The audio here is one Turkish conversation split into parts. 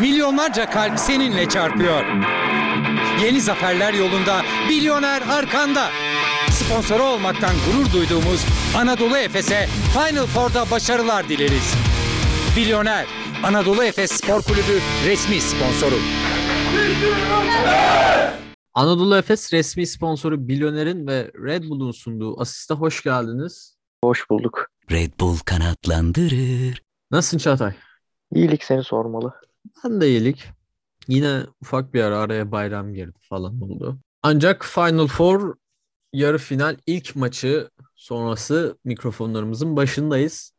Milyonlarca kalp seninle çarpıyor. Yeni zaferler yolunda, milyoner arkanda. Sponsoru olmaktan gurur duyduğumuz Anadolu Efes'e Final Four'da başarılar dileriz. Milyoner, Anadolu Efes Spor Kulübü resmi sponsoru. Anadolu Efes resmi sponsoru Bilyoner'in ve Red Bull'un sunduğu asiste hoş geldiniz. Hoş bulduk. Red Bull kanatlandırır. Nasılsın Çağatay? İyilik seni sormalı. Ben de iyilik. Yine ufak bir ara araya bayram girdi falan oldu. Ancak Final Four yarı final ilk maçı sonrası mikrofonlarımızın başındayız.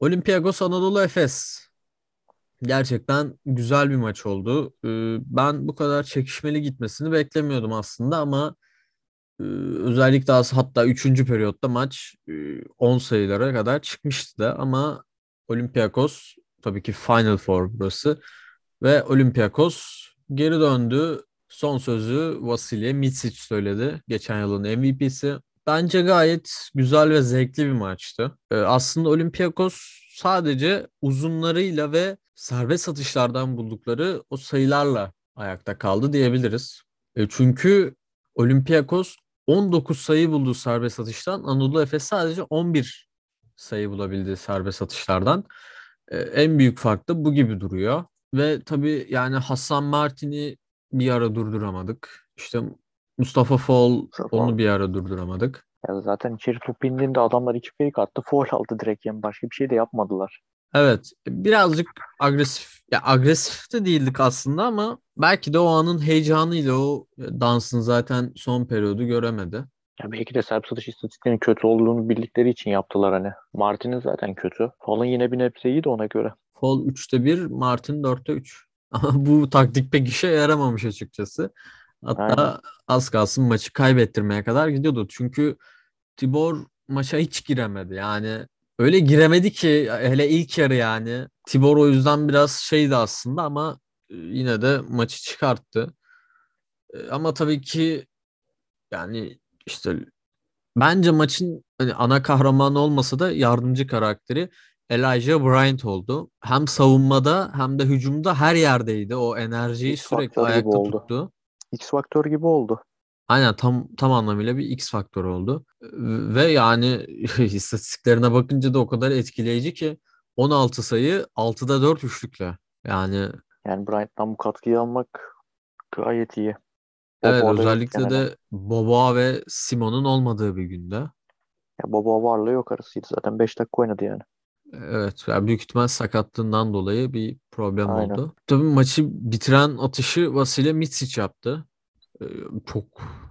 Olympiakos Anadolu Efes. Gerçekten güzel bir maç oldu. Ee, Ben bu kadar çekişmeli gitmesini beklemiyordum aslında ama e, özellikle hatta 3. periyotta maç e, 10 sayılara kadar çıkmıştı da ama Olympiakos tabii ki Final Four burası ve Olympiakos geri döndü. Son sözü Vasilya Mitsic söyledi. Geçen yılın MVP'si. Bence gayet güzel ve zevkli bir maçtı. Ee, aslında Olympiakos sadece uzunlarıyla ve serbest atışlardan buldukları o sayılarla ayakta kaldı diyebiliriz. E, çünkü Olympiakos 19 sayı buldu serbest atıştan. Anadolu Efes sadece 11 sayı bulabildi serbest atışlardan. E, en büyük fark da bu gibi duruyor. Ve tabii yani Hasan Martin'i bir ara durduramadık. İşte Mustafa Fall Mustafa. onu bir ara durduramadık. Ya zaten içeri top indiğinde adamlar iki fake attı. Foul aldı direkt yani. Başka bir şey de yapmadılar. Evet, birazcık agresif. Ya agresif de değildik aslında ama belki de o anın heyecanıyla o dansın zaten son periyodu göremedi. Ya belki de serp satış istatistiklerinin kötü olduğunu bildikleri için yaptılar hani. Martin'in zaten kötü. Fall'ın yine bir nebze iyi de ona göre. Fall 3'te 1, Martin 4'te 3. Ama bu taktik pek işe yaramamış açıkçası. Hatta Aynen. az kalsın maçı kaybettirmeye kadar gidiyordu. Çünkü Tibor maça hiç giremedi. Yani öyle giremedi ki hele ilk yarı yani. Tibor o yüzden biraz şeydi aslında ama e, yine de maçı çıkarttı. E, Ama tabii ki yani işte bence maçın hani ana kahramanı olmasa da yardımcı karakteri Elijah Bryant oldu. Hem savunmada hem de hücumda her yerdeydi. O enerjiyi X sürekli ayakta oldu. tuttu. X faktör gibi oldu. Aynen tam tam anlamıyla bir X faktör oldu. Ve yani istatistiklerine bakınca da o kadar etkileyici ki 16 sayı 6'da 4 üçlükle. Yani Yani Bryant'tan bu katkıyı almak gayet iyi. Evet yok özellikle de Boba ve Simon'un olmadığı bir günde. Ya Bobo varlığı yok arasıydı zaten. 5 dakika oynadı yani. Evet, yani büyük ihtimal sakatlığından dolayı bir problem Aynen. oldu. Tabii maçı bitiren atışı Vasilya Mitsic yaptı. Ee, Çok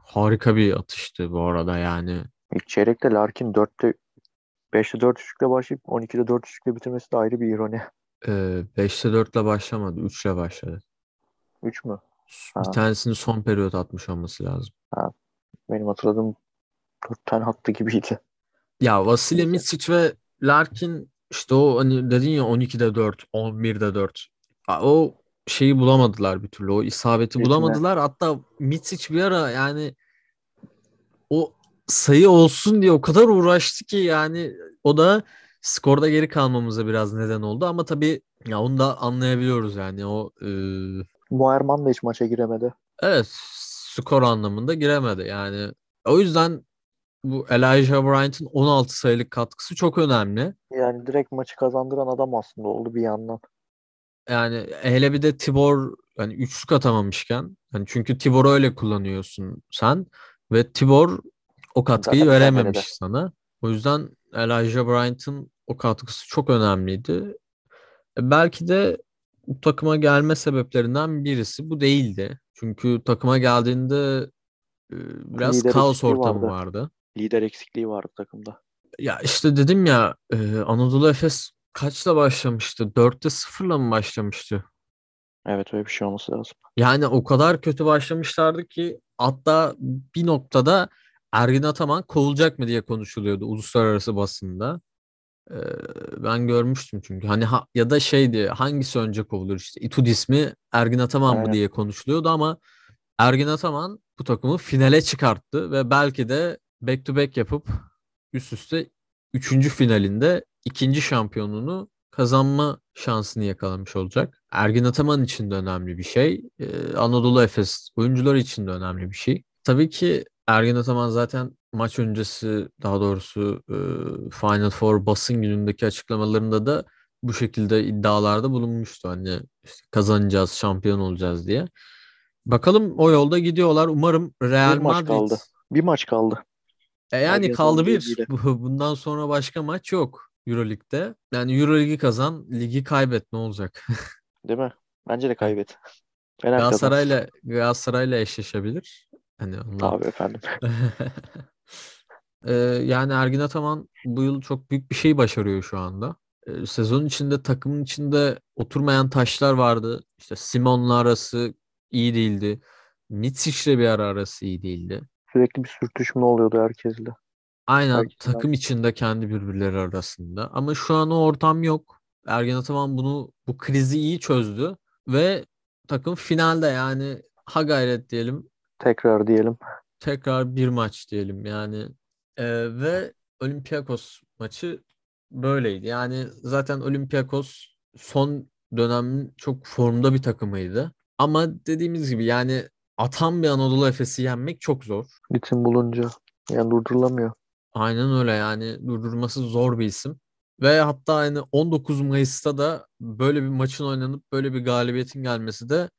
harika bir atıştı bu arada yani. İlk çeyrekte Larkin 4'te 5'te 4 üçlükle başlayıp 12'de 4 üçlükle bitirmesi de ayrı bir ironi. Ee, 5'te 4 ile başlamadı, 3 ile başladı. 3 mü? Bir Ha. tanesini son periyot atmış olması lazım. Benim hatırladığım 4 tane attı gibiydi. Ya Vasilya Neyse. Mitsic ve Larkin işte o hani dedin ya 12'de 4, 11'de 4. Ha, O şeyi bulamadılar bir türlü. O isabeti Ritmi. bulamadılar. Hatta Mitsic bir ara yani o sayı olsun diye o kadar uğraştı ki yani o da skorda geri kalmamıza biraz neden oldu ama tabii ya onu da anlayabiliyoruz yani o e, Moerman da hiç maça giremedi. evet skor anlamında giremedi yani o yüzden bu Elijah Bryant'ın 16 sayılık katkısı çok önemli. Yani direkt maçı kazandıran adam aslında oldu bir yandan. Yani hele bir de Tibor hani üçlük atamamışken hani çünkü Tibor'u öyle kullanıyorsun sen ve Tibor o katkıyı Zaten verememiş mücadelede. sana. O yüzden Elijah Bryant'ın o katkısı çok önemliydi. E, belki de bu takıma gelme sebeplerinden birisi bu değildi. Çünkü takıma geldiğinde biraz Lider kaos ortamı vardı. vardı. Lider eksikliği vardı takımda. Ya işte dedim ya Anadolu Efes kaçla başlamıştı? 4'te 0'la mı başlamıştı? Evet öyle bir şey olması lazım. Yani o kadar kötü başlamışlardı ki hatta bir noktada Ergin Ataman kovulacak mı diye konuşuluyordu uluslararası basında. Ee, ben görmüştüm çünkü hani ha- ya da şey diye hangisi önce kovulur işte İtudis mi Ergin Ataman mı Aynen. diye konuşuluyordu ama Ergin Ataman bu takımı finale çıkarttı ve belki de back to back yapıp üst üste üçüncü finalinde ikinci şampiyonluğunu kazanma şansını yakalamış olacak. Ergin Ataman için de önemli bir şey. Ee, Anadolu Efes oyuncular için de önemli bir şey. Tabii ki Ergin Ataman zaten maç öncesi daha doğrusu e, Final Four basın günündeki açıklamalarında da bu şekilde iddialarda bulunmuştu. Hani işte kazanacağız, şampiyon olacağız diye. Bakalım o yolda gidiyorlar. Umarım Real Bir maç Madrid kaldı. Bir maç kaldı. e yani kaldı bir. Bundan sonra başka maç yok Euroleague'de. Yani Euroligi kazan, ligi kaybet ne olacak? Değil mi? Bence de kaybet. Fener. Galatasaray'la Galatasaray'la eşleşebilir. Hani ondan. Tabii efendim. Ee, yani Ergin Ataman bu yıl çok büyük bir şey başarıyor şu anda. Ee, sezon içinde takımın içinde oturmayan taşlar vardı. İşte Simon'la arası iyi değildi. Mitsic'le bir ara arası iyi değildi. Sürekli bir sürtüşme oluyordu herkesle. Aynen de takım içinde kendi birbirleri arasında. Ama şu an o ortam yok. Ergen Ataman bunu bu krizi iyi çözdü ve takım finalde yani ha gayret diyelim Tekrar diyelim. tekrar bir maç diyelim yani Ee, ve Olympiakos maçı böyleydi. Yani zaten Olympiakos son dönemin çok formda bir takımıydı. Ama dediğimiz gibi yani atan bir Anadolu Efes'i yenmek çok zor. Ritim bulunca. Yani durdurulamıyor. Aynen öyle yani durdurması zor bir isim. Ve hatta hani 19 Mayıs'ta da böyle bir maçın oynanıp böyle bir galibiyetin gelmesi de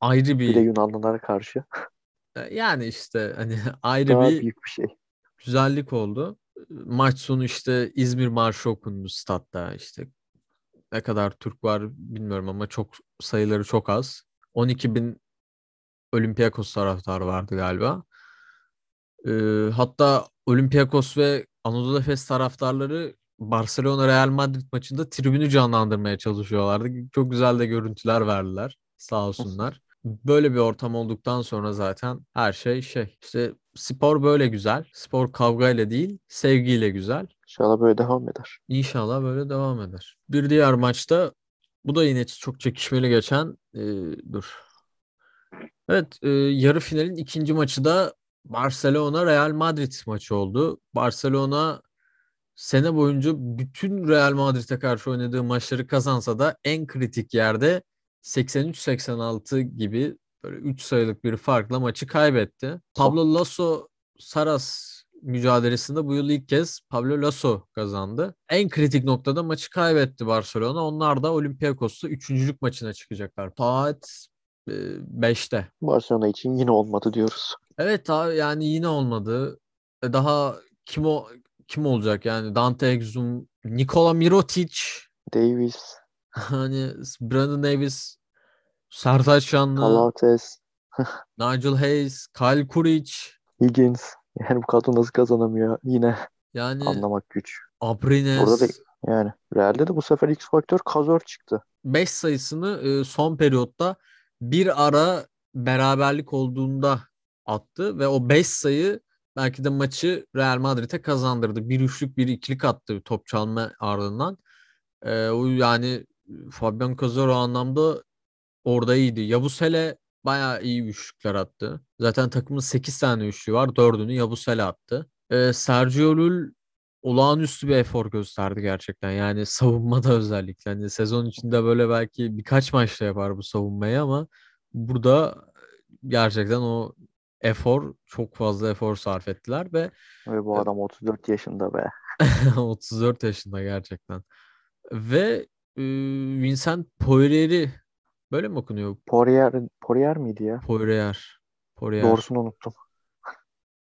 ayrı Bir de bir Yunanlılara karşı. yani işte hani ayrı Daha bir büyük bir şey. Güzellik oldu. Maç sonu işte İzmir Marşı okundu statta işte ne kadar Türk var bilmiyorum ama çok sayıları çok az. 12 bin Olympiakos taraftarı vardı galiba. Ee, hatta Olympiakos ve Anadolu Efes taraftarları Barcelona Real Madrid maçında tribünü canlandırmaya çalışıyorlardı. Çok güzel de görüntüler verdiler. Sağ olsunlar. Böyle bir ortam olduktan sonra zaten her şey şey. İşte spor böyle güzel. Spor kavgayla değil, sevgiyle güzel. İnşallah böyle devam eder. İnşallah böyle devam eder. Bir diğer maçta bu da yine çok çekişmeli geçen e, dur. Evet, e, yarı finalin ikinci maçı da Barcelona Real Madrid maçı oldu. Barcelona sene boyunca bütün Real Madrid'e karşı oynadığı maçları kazansa da en kritik yerde 83-86 gibi böyle 3 sayılık bir farkla maçı kaybetti. Pablo Lasso Saras mücadelesinde bu yıl ilk kez Pablo Lasso kazandı. En kritik noktada maçı kaybetti Barcelona. Onlar da Olympiakos'ta üçüncülük maçına çıkacaklar. Saat 5'te. Barcelona için yine olmadı diyoruz. Evet abi yani yine olmadı. E, Daha kim o kim olacak yani Dante Exum, Nikola Mirotic, Davis, hani Brandon Davis, Sertaç Şanlı, Kalates, Nigel Hayes, Kyle Kuric Higgins. Yani bu kadro nasıl kazanamıyor yine yani anlamak güç. Abrines Burada da yani Real'de de bu sefer X faktör Kazor çıktı. 5 sayısını e, son periyotta bir ara beraberlik olduğunda attı ve o 5 sayı belki de maçı Real Madrid'e kazandırdı. Bir üçlük bir ikilik attı top çalma ardından. E, o yani Fabian Cazor o anlamda orada iyiydi. Yabusele bayağı iyi üçlükler attı. Zaten takımın 8 tane üçlüğü var. 4'ünü Yabusele attı. E, Sergio Llull olağanüstü bir efor gösterdi gerçekten. Yani savunmada özellikle. Hani sezon içinde böyle belki birkaç maçta yapar bu savunmayı ama burada gerçekten o efor çok fazla efor sarf ettiler ve Ve bu adam 34 yaşında be. 34 yaşında gerçekten. Ve e, Vincent Poirier'i böyle mi okunuyor? Poirier, Poirier miydi ya? Poirier. Poirier. Doğrusunu unuttum.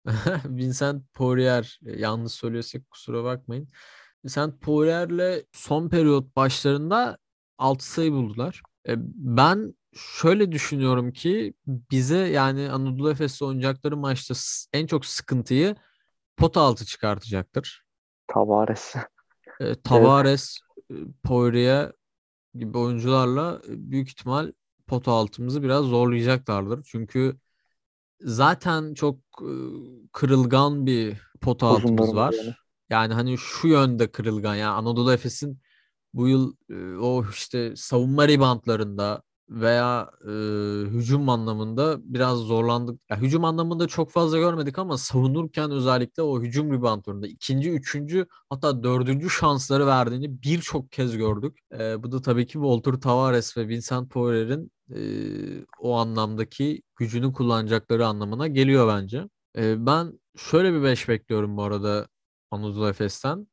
Vincent Poirier yanlış söylüyorsak kusura bakmayın. Vincent Poirier'le son periyot başlarında 6 sayı buldular. E, Ben şöyle düşünüyorum ki bize yani Anadolu Efes'le oynayacakları maçta en çok sıkıntıyı pot altı çıkartacaktır. Tavares. E, Tavares, Poirier gibi oyuncularla e, büyük ihtimal pot altımızı biraz zorlayacaklardır. Çünkü zaten çok e, kırılgan bir pot altımız var. yani. Yani hani şu yönde kırılgan. Yani Anadolu Efes'in bu yıl e, o işte savunma reboundlarında veya e, hücum anlamında biraz zorlandık. Ya, hücum anlamında çok fazla görmedik ama savunurken özellikle o hücum reboundlarında ikinci, üçüncü hatta dördüncü şansları verdiğini birçok kez gördük. E, bu da tabii ki Walter Tavares ve Vincent Poirier'in e, o anlamdaki gücünü kullanacakları anlamına geliyor bence. E, ben şöyle bir beş bekliyorum bu arada Anadolu Efes'ten.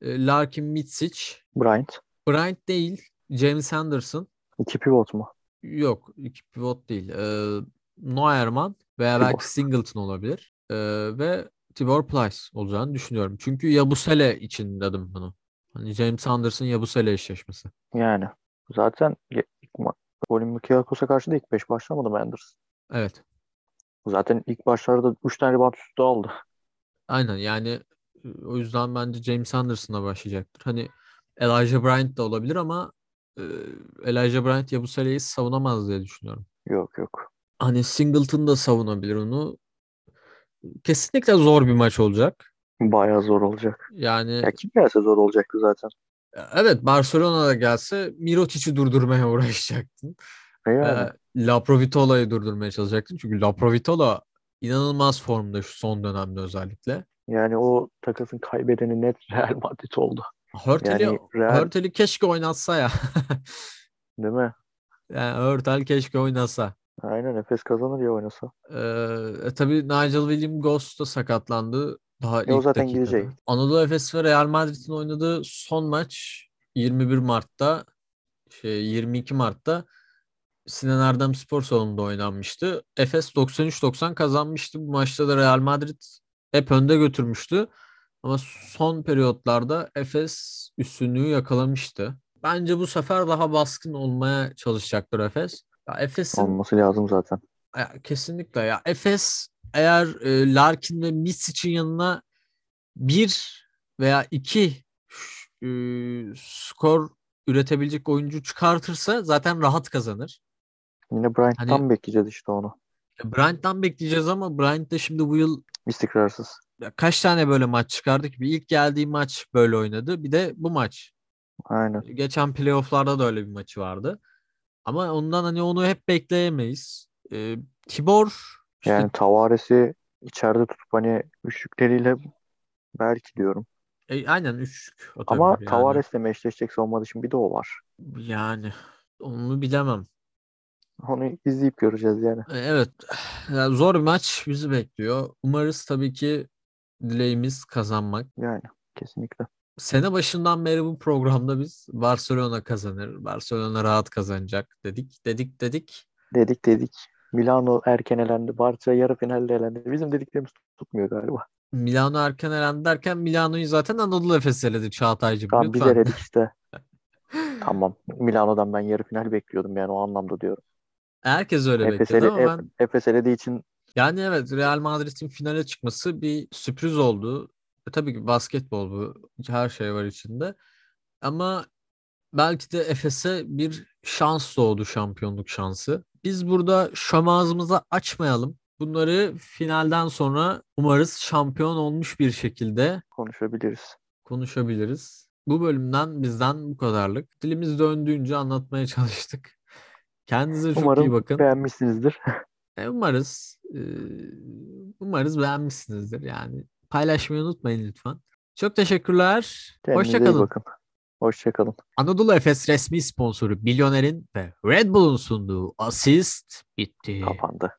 E, Larkin Mitsic, Bryant. Bryant değil, James Anderson. İki pivot mu? Yok, iki pivot değil. Ee, Neuerman veya Tibor. belki Singleton olabilir. Ee, ve Tibor Plyce olacağını düşünüyorum. Çünkü Yabusele için dedim bunu. Hani James Anderson Yabusele eşleşmesi. Yani. Zaten Olympiakos'a karşı da ilk 5 başlamadı mı Anderson? Evet. Zaten ilk başlarda 3 tane rebound üstü aldı. Aynen yani e, o yüzden bence James Anderson'a başlayacaktır. Hani Elijah Bryant da olabilir ama e, Elijah Bryant Yabusele'yi savunamaz diye düşünüyorum. Yok yok. Hani Singleton da savunabilir onu. Kesinlikle zor bir maç olacak. Bayağı zor olacak. Yani Ya kim gelse zor olacaktı zaten. Evet Barcelona'da gelse Mirotic'i durdurmaya uğraşacaktın. E yani. Ee, Laprovitola'yı durdurmaya çalışacaktın. Çünkü Laprovitola inanılmaz formda şu son dönemde özellikle. Yani o takasın kaybedeni net Real Madrid oldu. Hörtel'i Yani Real Hörtel'i keşke oynatsa ya. değil mi? yani Hörtel keşke oynasa. Aynen Efes kazanır ya oynasa. Ee, e, tabii Nigel William Ghost da sakatlandı. Daha E, o zaten dakikada. gidecek. Anadolu Efes ve Real Madrid'in oynadığı son maç 21 Mart'ta şey 22 Mart'ta Sinan Erdem Spor Salonu'nda oynanmıştı. Efes 93-90 kazanmıştı. Bu maçta da Real Madrid hep önde götürmüştü. Ama son periyotlarda Efes üstünlüğü yakalamıştı. Bence bu sefer daha baskın olmaya çalışacaktır Efes. Ya Efes'in Olması lazım zaten. ya kesinlikle ya Efes eğer e, Larkin ve Misic'in yanına bir veya iki e, skor üretebilecek oyuncu çıkartırsa zaten rahat kazanır. Yine Bryant'tan Hani- bekleyeceğiz işte onu. Bryant'tan bekleyeceğiz ama Bryant de şimdi bu yıl İstikrarsız. kaç tane böyle maç çıkardı ki? Bir ilk geldiği maç böyle oynadı. Bir de bu maç. Aynen. Geçen playoff'larda da öyle bir maçı vardı. Ama ondan hani onu hep bekleyemeyiz. E, Tibor işte Yani Tavares'i içeride tutup hani üçlükleriyle belki diyorum. e, aynen üçlük Ama yani. Tavares'le meşleşecek savunma için bir de o var. Yani onu bilemem. Onu izleyip göreceğiz yani. E, Evet. Yani zor bir maç bizi bekliyor. Umarız tabii ki dileğimiz kazanmak. Yani kesinlikle. Sene başından beri bu programda biz Barcelona kazanır, Barcelona rahat kazanacak dedik, dedik, dedik. Dedik dedik. Milano erken elendi. Barça yarı finalde elendi. Bizim dediklerimiz tutmuyor galiba. Milano erken elendi derken Milano'yu zaten Anadolu Efes eledi Çağatay'cığım Tamam biz eledik işte. Tamam. Milano'dan ben yarı final bekliyordum yani o anlamda diyorum. Herkes öyle Efes, bekledi ele, ama ben Efes elediği için yani evet Real Madrid'in finale çıkması bir sürpriz oldu. E, tabii ki basketbol bu. Her şey var içinde. Ama belki de Efes'e bir şans doğdu şampiyonluk şansı. Biz burada şam ağzımızı açmayalım. Bunları finalden sonra umarız şampiyon olmuş bir şekilde konuşabiliriz. konuşabiliriz. Bu bölümden bizden bu kadarlık. Dilimiz döndüğünce anlatmaya çalıştık. Kendinize çok iyi Umarım bakın. beğenmişsinizdir. E, umarız e, umarız beğenmişsinizdir yani. Paylaşmayı unutmayın lütfen. Çok teşekkürler. Kendinize iyi Hoşçakalın. bakın. Hoşçakalın. Anadolu Efes resmi sponsoru Milyoner'in ve Red Bull'un sunduğu asist bitti. Kapandı.